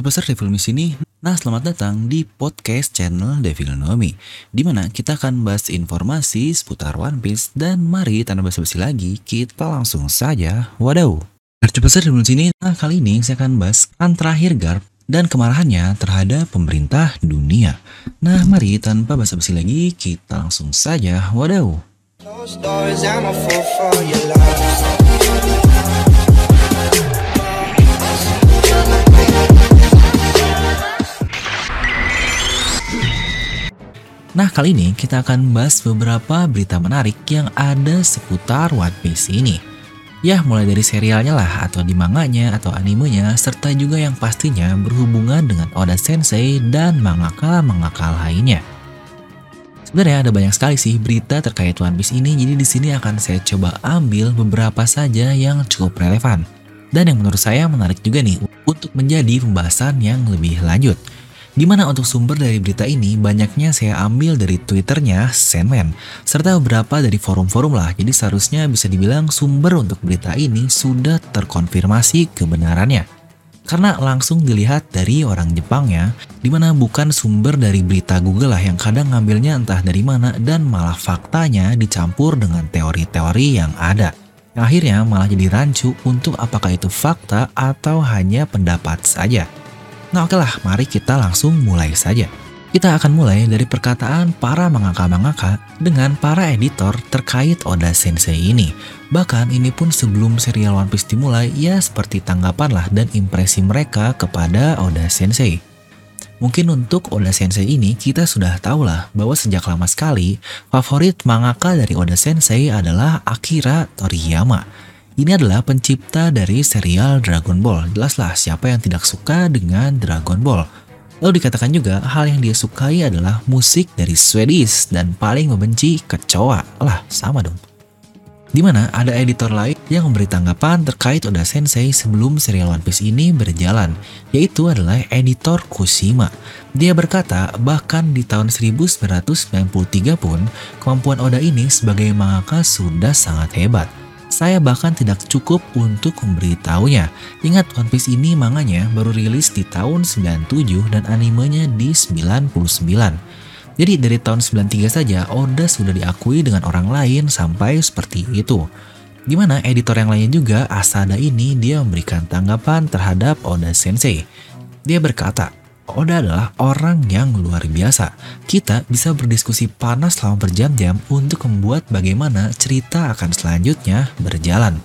Besar Devil Me sini. Nah, selamat datang di podcast channel Devil Nomi, di mana kita akan bahas informasi seputar One Piece dan mari tanpa basa-basi lagi, kita langsung saja. Besar Devil sini. Nah, kali ini saya akan bahas kan terakhir Garp dan kemarahannya terhadap pemerintah dunia. Nah, mari tanpa basa-basi lagi, kita langsung saja. Wadaw. Nah kali ini kita akan bahas beberapa berita menarik yang ada seputar One Piece ini. Ya mulai dari serialnya lah atau di manganya atau animenya serta juga yang pastinya berhubungan dengan Oda Sensei dan mangaka-mangaka lainnya. Sebenarnya ada banyak sekali sih berita terkait One Piece ini jadi di sini akan saya coba ambil beberapa saja yang cukup relevan. Dan yang menurut saya menarik juga nih untuk menjadi pembahasan yang lebih lanjut. Di mana untuk sumber dari berita ini banyaknya saya ambil dari twitternya Sandman, serta beberapa dari forum-forum lah, jadi seharusnya bisa dibilang sumber untuk berita ini sudah terkonfirmasi kebenarannya. Karena langsung dilihat dari orang Jepang ya, di mana bukan sumber dari berita Google lah yang kadang ngambilnya entah dari mana dan malah faktanya dicampur dengan teori-teori yang ada. Akhirnya malah jadi rancu untuk apakah itu fakta atau hanya pendapat saja. Nah oke lah, mari kita langsung mulai saja. Kita akan mulai dari perkataan para mangaka-mangaka dengan para editor terkait Oda Sensei ini. Bahkan ini pun sebelum serial One Piece dimulai, ya seperti tanggapan lah dan impresi mereka kepada Oda Sensei. Mungkin untuk Oda Sensei ini kita sudah tahu lah bahwa sejak lama sekali favorit mangaka dari Oda Sensei adalah Akira Toriyama ini adalah pencipta dari serial Dragon Ball. Jelaslah siapa yang tidak suka dengan Dragon Ball. Lalu dikatakan juga hal yang dia sukai adalah musik dari Swedish dan paling membenci kecoa. Lah, sama dong. Di mana ada editor lain yang memberi tanggapan terkait Oda Sensei sebelum serial One Piece ini berjalan, yaitu adalah editor Kushima. Dia berkata bahkan di tahun 1993 pun kemampuan Oda ini sebagai mangaka sudah sangat hebat. Saya bahkan tidak cukup untuk memberitahunya. Ingat One Piece ini manganya baru rilis di tahun 97 dan animenya di 99. Jadi dari tahun 93 saja Oda sudah diakui dengan orang lain sampai seperti itu. Gimana editor yang lainnya juga Asada ini dia memberikan tanggapan terhadap Oda Sensei. Dia berkata, Oda adalah orang yang luar biasa. Kita bisa berdiskusi panas selama berjam-jam untuk membuat bagaimana cerita akan selanjutnya berjalan.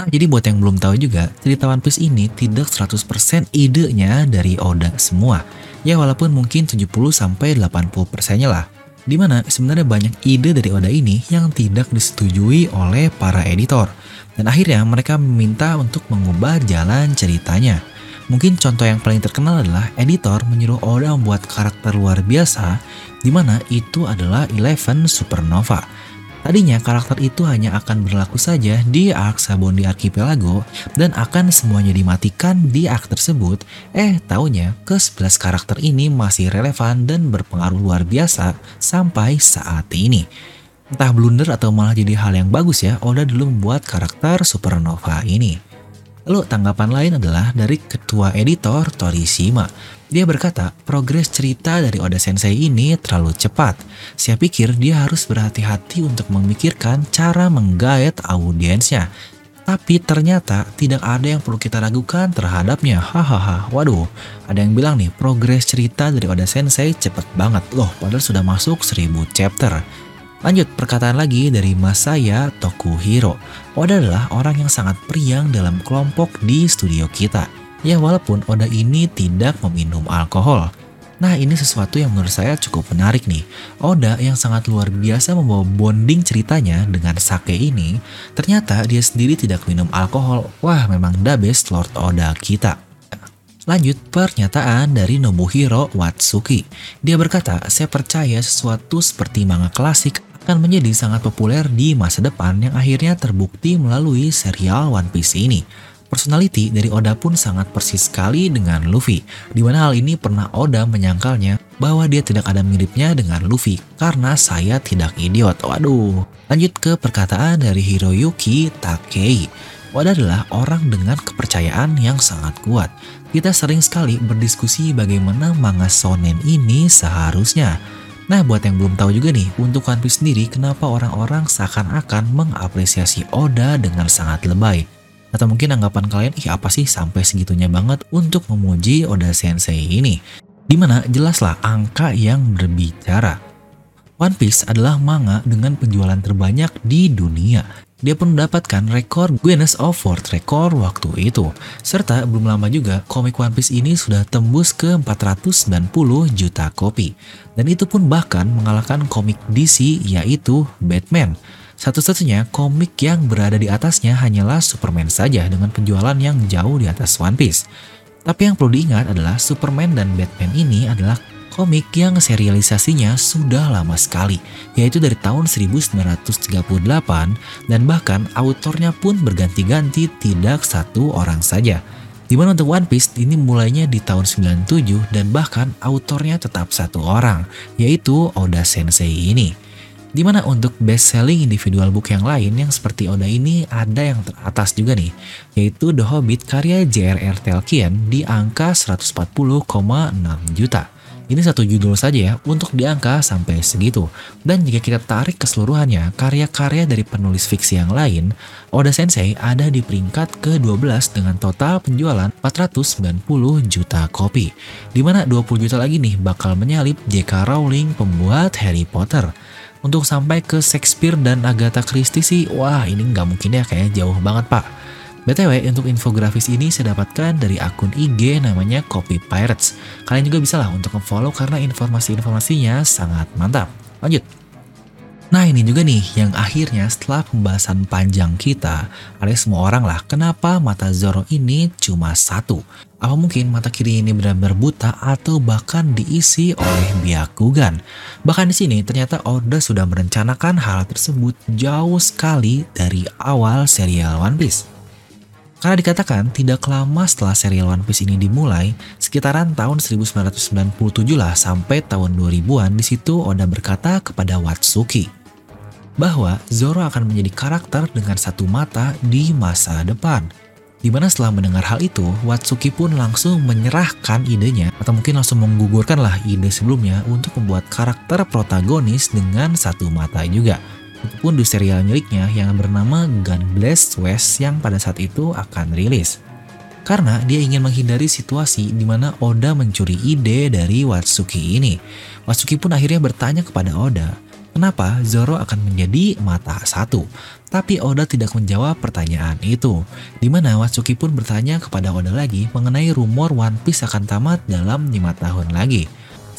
Nah, jadi buat yang belum tahu juga, cerita One Piece ini tidak 100% idenya dari Oda semua. Ya walaupun mungkin 70-80%-nya lah. Di mana sebenarnya banyak ide dari Oda ini yang tidak disetujui oleh para editor. Dan akhirnya mereka meminta untuk mengubah jalan ceritanya. Mungkin contoh yang paling terkenal adalah editor menyuruh Oda membuat karakter luar biasa, di mana itu adalah Eleven Supernova. Tadinya karakter itu hanya akan berlaku saja di arc Sabondi Archipelago dan akan semuanya dimatikan di arc tersebut. Eh, taunya ke-11 karakter ini masih relevan dan berpengaruh luar biasa sampai saat ini. Entah blunder atau malah jadi hal yang bagus ya, Oda dulu membuat karakter Supernova ini. Lalu tanggapan lain adalah dari ketua editor Torishima. Dia berkata, progres cerita dari Oda Sensei ini terlalu cepat. Saya pikir dia harus berhati-hati untuk memikirkan cara menggait audiensnya. Tapi ternyata tidak ada yang perlu kita ragukan terhadapnya. Hahaha, waduh. Ada yang bilang nih, progres cerita dari Oda Sensei cepet banget. Loh, padahal sudah masuk 1000 chapter. Lanjut perkataan lagi dari Masaya Tokuhiro. Oda adalah orang yang sangat priang dalam kelompok di studio kita. Ya walaupun Oda ini tidak meminum alkohol. Nah ini sesuatu yang menurut saya cukup menarik nih. Oda yang sangat luar biasa membawa bonding ceritanya dengan sake ini, ternyata dia sendiri tidak minum alkohol. Wah memang the best Lord Oda kita. Lanjut pernyataan dari Nobuhiro Watsuki. Dia berkata, saya percaya sesuatu seperti manga klasik akan menjadi sangat populer di masa depan yang akhirnya terbukti melalui serial One Piece ini. Personality dari Oda pun sangat persis sekali dengan Luffy, di mana hal ini pernah Oda menyangkalnya bahwa dia tidak ada miripnya dengan Luffy karena saya tidak idiot. Waduh. Lanjut ke perkataan dari Hiroyuki Takei. Oda adalah orang dengan kepercayaan yang sangat kuat. kita sering sekali berdiskusi bagaimana manga shonen ini seharusnya. Nah, buat yang belum tahu juga nih, untuk One Piece sendiri, kenapa orang-orang seakan-akan mengapresiasi Oda dengan sangat lebay? Atau mungkin anggapan kalian, ih apa sih sampai segitunya banget untuk memuji Oda Sensei ini? Di mana jelaslah angka yang berbicara. One Piece adalah manga dengan penjualan terbanyak di dunia. Dia pun mendapatkan rekor Guinness of World Record waktu itu. Serta belum lama juga komik One Piece ini sudah tembus ke 490 juta kopi. Dan itu pun bahkan mengalahkan komik DC yaitu Batman. Satu-satunya komik yang berada di atasnya hanyalah Superman saja dengan penjualan yang jauh di atas One Piece. Tapi yang perlu diingat adalah Superman dan Batman ini adalah komik yang serialisasinya sudah lama sekali, yaitu dari tahun 1938 dan bahkan autornya pun berganti-ganti tidak satu orang saja. Di mana untuk One Piece ini mulainya di tahun 97 dan bahkan autornya tetap satu orang, yaitu Oda Sensei ini. Di mana untuk best selling individual book yang lain yang seperti Oda ini ada yang teratas juga nih, yaitu The Hobbit karya J.R.R. Tolkien di angka 140,6 juta. Ini satu judul saja ya untuk diangka sampai segitu. Dan jika kita tarik keseluruhannya, karya-karya dari penulis fiksi yang lain, Oda Sensei ada di peringkat ke-12 dengan total penjualan 490 juta kopi. Di mana 20 juta lagi nih bakal menyalip J.K. Rowling pembuat Harry Potter. Untuk sampai ke Shakespeare dan Agatha Christie sih, wah ini nggak mungkin ya kayak jauh banget pak. BTW, untuk infografis ini saya dapatkan dari akun IG namanya Copy Pirates. Kalian juga bisa lah untuk follow karena informasi-informasinya sangat mantap. Lanjut. Nah ini juga nih yang akhirnya setelah pembahasan panjang kita, ada semua orang lah kenapa mata Zoro ini cuma satu. Apa mungkin mata kiri ini benar-benar buta atau bahkan diisi oleh Byakugan? Bahkan di sini ternyata Oda sudah merencanakan hal tersebut jauh sekali dari awal serial One Piece. Karena dikatakan tidak lama setelah serial One Piece ini dimulai, sekitaran tahun 1997 lah sampai tahun 2000-an di situ Oda berkata kepada Watsuki bahwa Zoro akan menjadi karakter dengan satu mata di masa depan. Di mana setelah mendengar hal itu, Watsuki pun langsung menyerahkan idenya atau mungkin langsung menggugurkan lah ide sebelumnya untuk membuat karakter protagonis dengan satu mata juga. Pun serial miliknya yang bernama Gun Blast West yang pada saat itu akan rilis. Karena dia ingin menghindari situasi di mana Oda mencuri ide dari Watsuki ini. Watsuki pun akhirnya bertanya kepada Oda, kenapa Zoro akan menjadi mata satu. Tapi Oda tidak menjawab pertanyaan itu. Di mana Watsuki pun bertanya kepada Oda lagi mengenai rumor One Piece akan tamat dalam lima tahun lagi.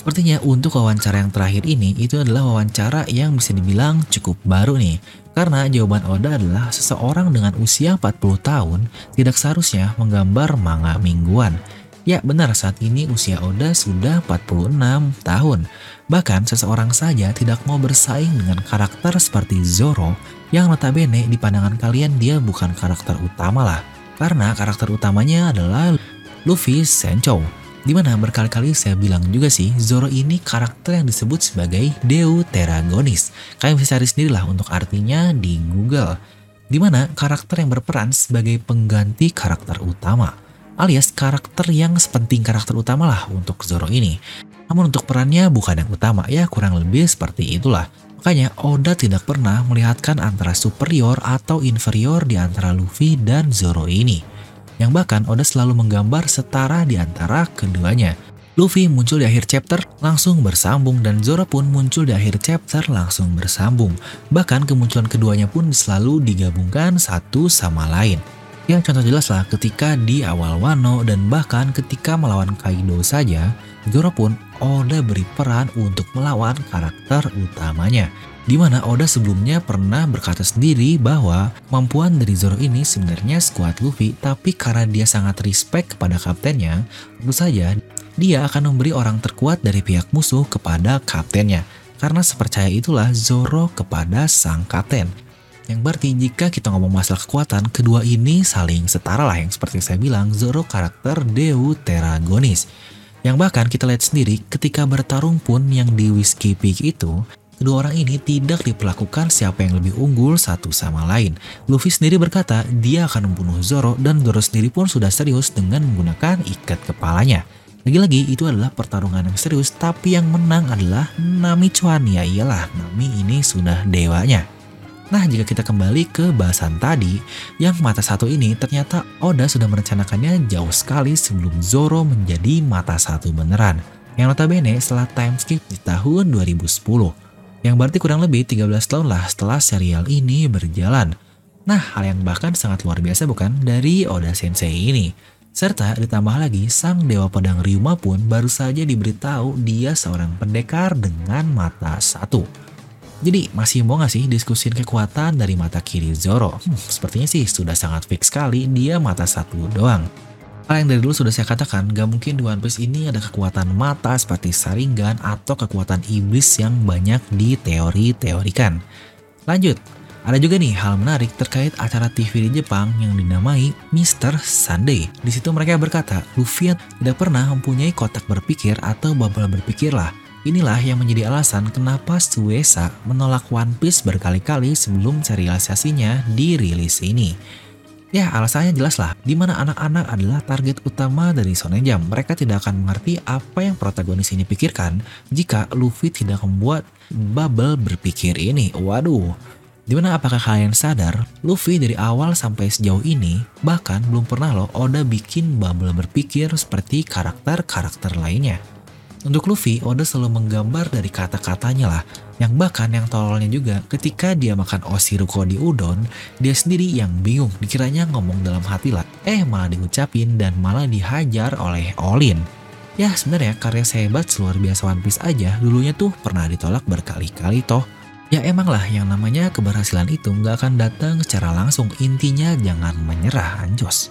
Sepertinya untuk wawancara yang terakhir ini itu adalah wawancara yang bisa dibilang cukup baru nih. Karena jawaban Oda adalah seseorang dengan usia 40 tahun tidak seharusnya menggambar manga mingguan. Ya benar saat ini usia Oda sudah 46 tahun. Bahkan seseorang saja tidak mau bersaing dengan karakter seperti Zoro yang notabene di pandangan kalian dia bukan karakter utama lah. Karena karakter utamanya adalah Luffy Senchou Di mana berkali-kali saya bilang juga sih, Zoro ini karakter yang disebut sebagai Deuteragonis. Kalian bisa cari sendirilah untuk artinya di Google. Di mana karakter yang berperan sebagai pengganti karakter utama. Alias karakter yang sepenting karakter utama lah untuk Zoro ini. Namun untuk perannya bukan yang utama, ya kurang lebih seperti itulah. Makanya Oda tidak pernah melihatkan antara superior atau inferior di antara Luffy dan Zoro ini yang bahkan Oda selalu menggambar setara di antara keduanya. Luffy muncul di akhir chapter langsung bersambung dan Zoro pun muncul di akhir chapter langsung bersambung. Bahkan kemunculan keduanya pun selalu digabungkan satu sama lain. Yang contoh jelas lah ketika di awal Wano dan bahkan ketika melawan Kaido saja, Zoro pun Oda beri peran untuk melawan karakter utamanya di mana Oda sebelumnya pernah berkata sendiri bahwa kemampuan dari Zoro ini sebenarnya skuad Luffy, tapi karena dia sangat respect kepada kaptennya, tentu saja dia akan memberi orang terkuat dari pihak musuh kepada kaptennya. Karena sepercaya itulah Zoro kepada sang kapten. Yang berarti jika kita ngomong masalah kekuatan, kedua ini saling setara lah yang seperti saya bilang, Zoro karakter Deuteragonis. Yang bahkan kita lihat sendiri ketika bertarung pun yang di Whiskey Peak itu, kedua orang ini tidak diperlakukan siapa yang lebih unggul satu sama lain. Luffy sendiri berkata dia akan membunuh Zoro dan Zoro sendiri pun sudah serius dengan menggunakan ikat kepalanya. Lagi-lagi itu adalah pertarungan yang serius tapi yang menang adalah Nami Chuan ya iyalah Nami ini sudah dewanya. Nah jika kita kembali ke bahasan tadi, yang mata satu ini ternyata Oda sudah merencanakannya jauh sekali sebelum Zoro menjadi mata satu beneran. Yang notabene setelah time skip di tahun 2010. Yang berarti kurang lebih 13 tahun lah setelah serial ini berjalan. Nah hal yang bahkan sangat luar biasa bukan dari Oda Sensei ini. Serta ditambah lagi, sang Dewa Pedang Ryuma pun baru saja diberitahu dia seorang pendekar dengan mata satu. Jadi masih mau gak sih diskusin kekuatan dari mata kiri Zoro? Hmm, sepertinya sih sudah sangat fix sekali dia mata satu doang. Hal yang dari dulu sudah saya katakan, gak mungkin di One Piece ini ada kekuatan mata seperti Saringan atau kekuatan iblis yang banyak diteori-teorikan. Lanjut, ada juga nih hal menarik terkait acara TV di Jepang yang dinamai Mr. Sunday. Di situ mereka berkata, Luffy tidak pernah mempunyai kotak berpikir atau bubble berpikir lah. Inilah yang menjadi alasan kenapa Suesa menolak One Piece berkali-kali sebelum serialisasinya dirilis ini. Ya alasannya jelas lah, di mana anak-anak adalah target utama dari Shonen Jump. Mereka tidak akan mengerti apa yang protagonis ini pikirkan jika Luffy tidak membuat bubble berpikir ini. Waduh, Di mana apakah kalian sadar, Luffy dari awal sampai sejauh ini, bahkan belum pernah loh Oda bikin bubble berpikir seperti karakter-karakter lainnya. Untuk Luffy, Oda selalu menggambar dari kata-katanya lah, yang bahkan yang tololnya juga ketika dia makan Oshiruko di udon, dia sendiri yang bingung dikiranya ngomong dalam hati lah, eh malah diucapin dan malah dihajar oleh Olin. Ya sebenarnya karya sehebat luar biasa One Piece aja dulunya tuh pernah ditolak berkali-kali toh. Ya emang lah yang namanya keberhasilan itu nggak akan datang secara langsung. Intinya jangan menyerah anjos.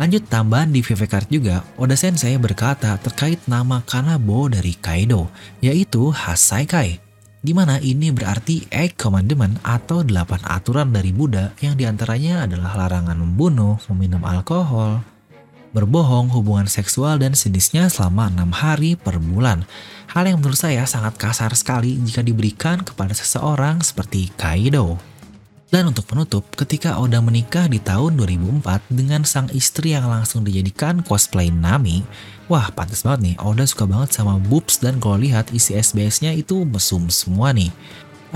Lanjut tambahan di VV Card juga, Oda Sensei berkata terkait nama Kanabo dari Kaido, yaitu Hasaikai. Di mana ini berarti Eight Commandment atau delapan aturan dari Buddha yang di antaranya adalah larangan membunuh, meminum alkohol, berbohong, hubungan seksual, dan sejenisnya selama enam hari per bulan. Hal yang menurut saya sangat kasar sekali jika diberikan kepada seseorang seperti Kaido. Dan untuk penutup, ketika Oda menikah di tahun 2004 dengan sang istri yang langsung dijadikan cosplay Nami, wah pantas banget nih, Oda suka banget sama boobs dan kalau lihat isi SBS-nya itu mesum semua nih.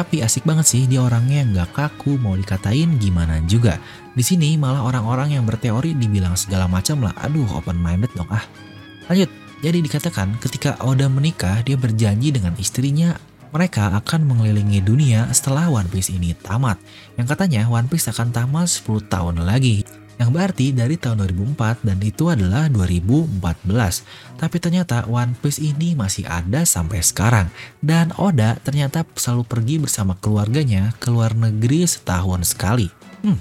Tapi asik banget sih dia orangnya nggak kaku mau dikatain gimana juga. Di sini malah orang-orang yang berteori dibilang segala macam lah. Aduh open minded dong ah. Lanjut. Jadi dikatakan ketika Oda menikah dia berjanji dengan istrinya mereka akan mengelilingi dunia setelah One Piece ini tamat. Yang katanya One Piece akan tamat 10 tahun lagi. Yang berarti dari tahun 2004 dan itu adalah 2014. Tapi ternyata One Piece ini masih ada sampai sekarang. Dan Oda ternyata selalu pergi bersama keluarganya ke luar negeri setahun sekali. Hmm,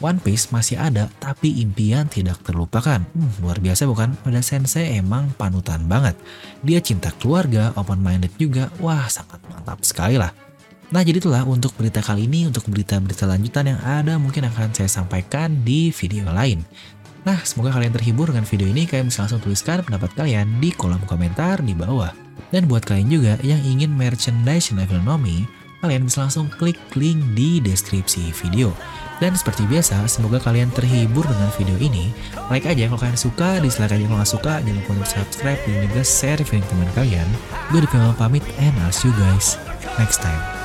One Piece masih ada tapi impian tidak terlupakan. Hmm, luar biasa bukan? Oda Sensei emang panutan banget. Dia cinta keluarga, open minded juga. Wah, sangat mantap sekali lah. Nah jadi itulah untuk berita kali ini, untuk berita-berita lanjutan yang ada mungkin akan saya sampaikan di video lain. Nah semoga kalian terhibur dengan video ini, kalian bisa langsung tuliskan pendapat kalian di kolom komentar di bawah. Dan buat kalian juga yang ingin merchandise Nomi, kalian bisa langsung klik link di deskripsi video. Dan seperti biasa, semoga kalian terhibur dengan video ini. Like aja kalau kalian suka, dislike aja kalau nggak suka, jangan lupa untuk subscribe dan juga share video teman kalian. Gue di pamit and I'll see you guys next time.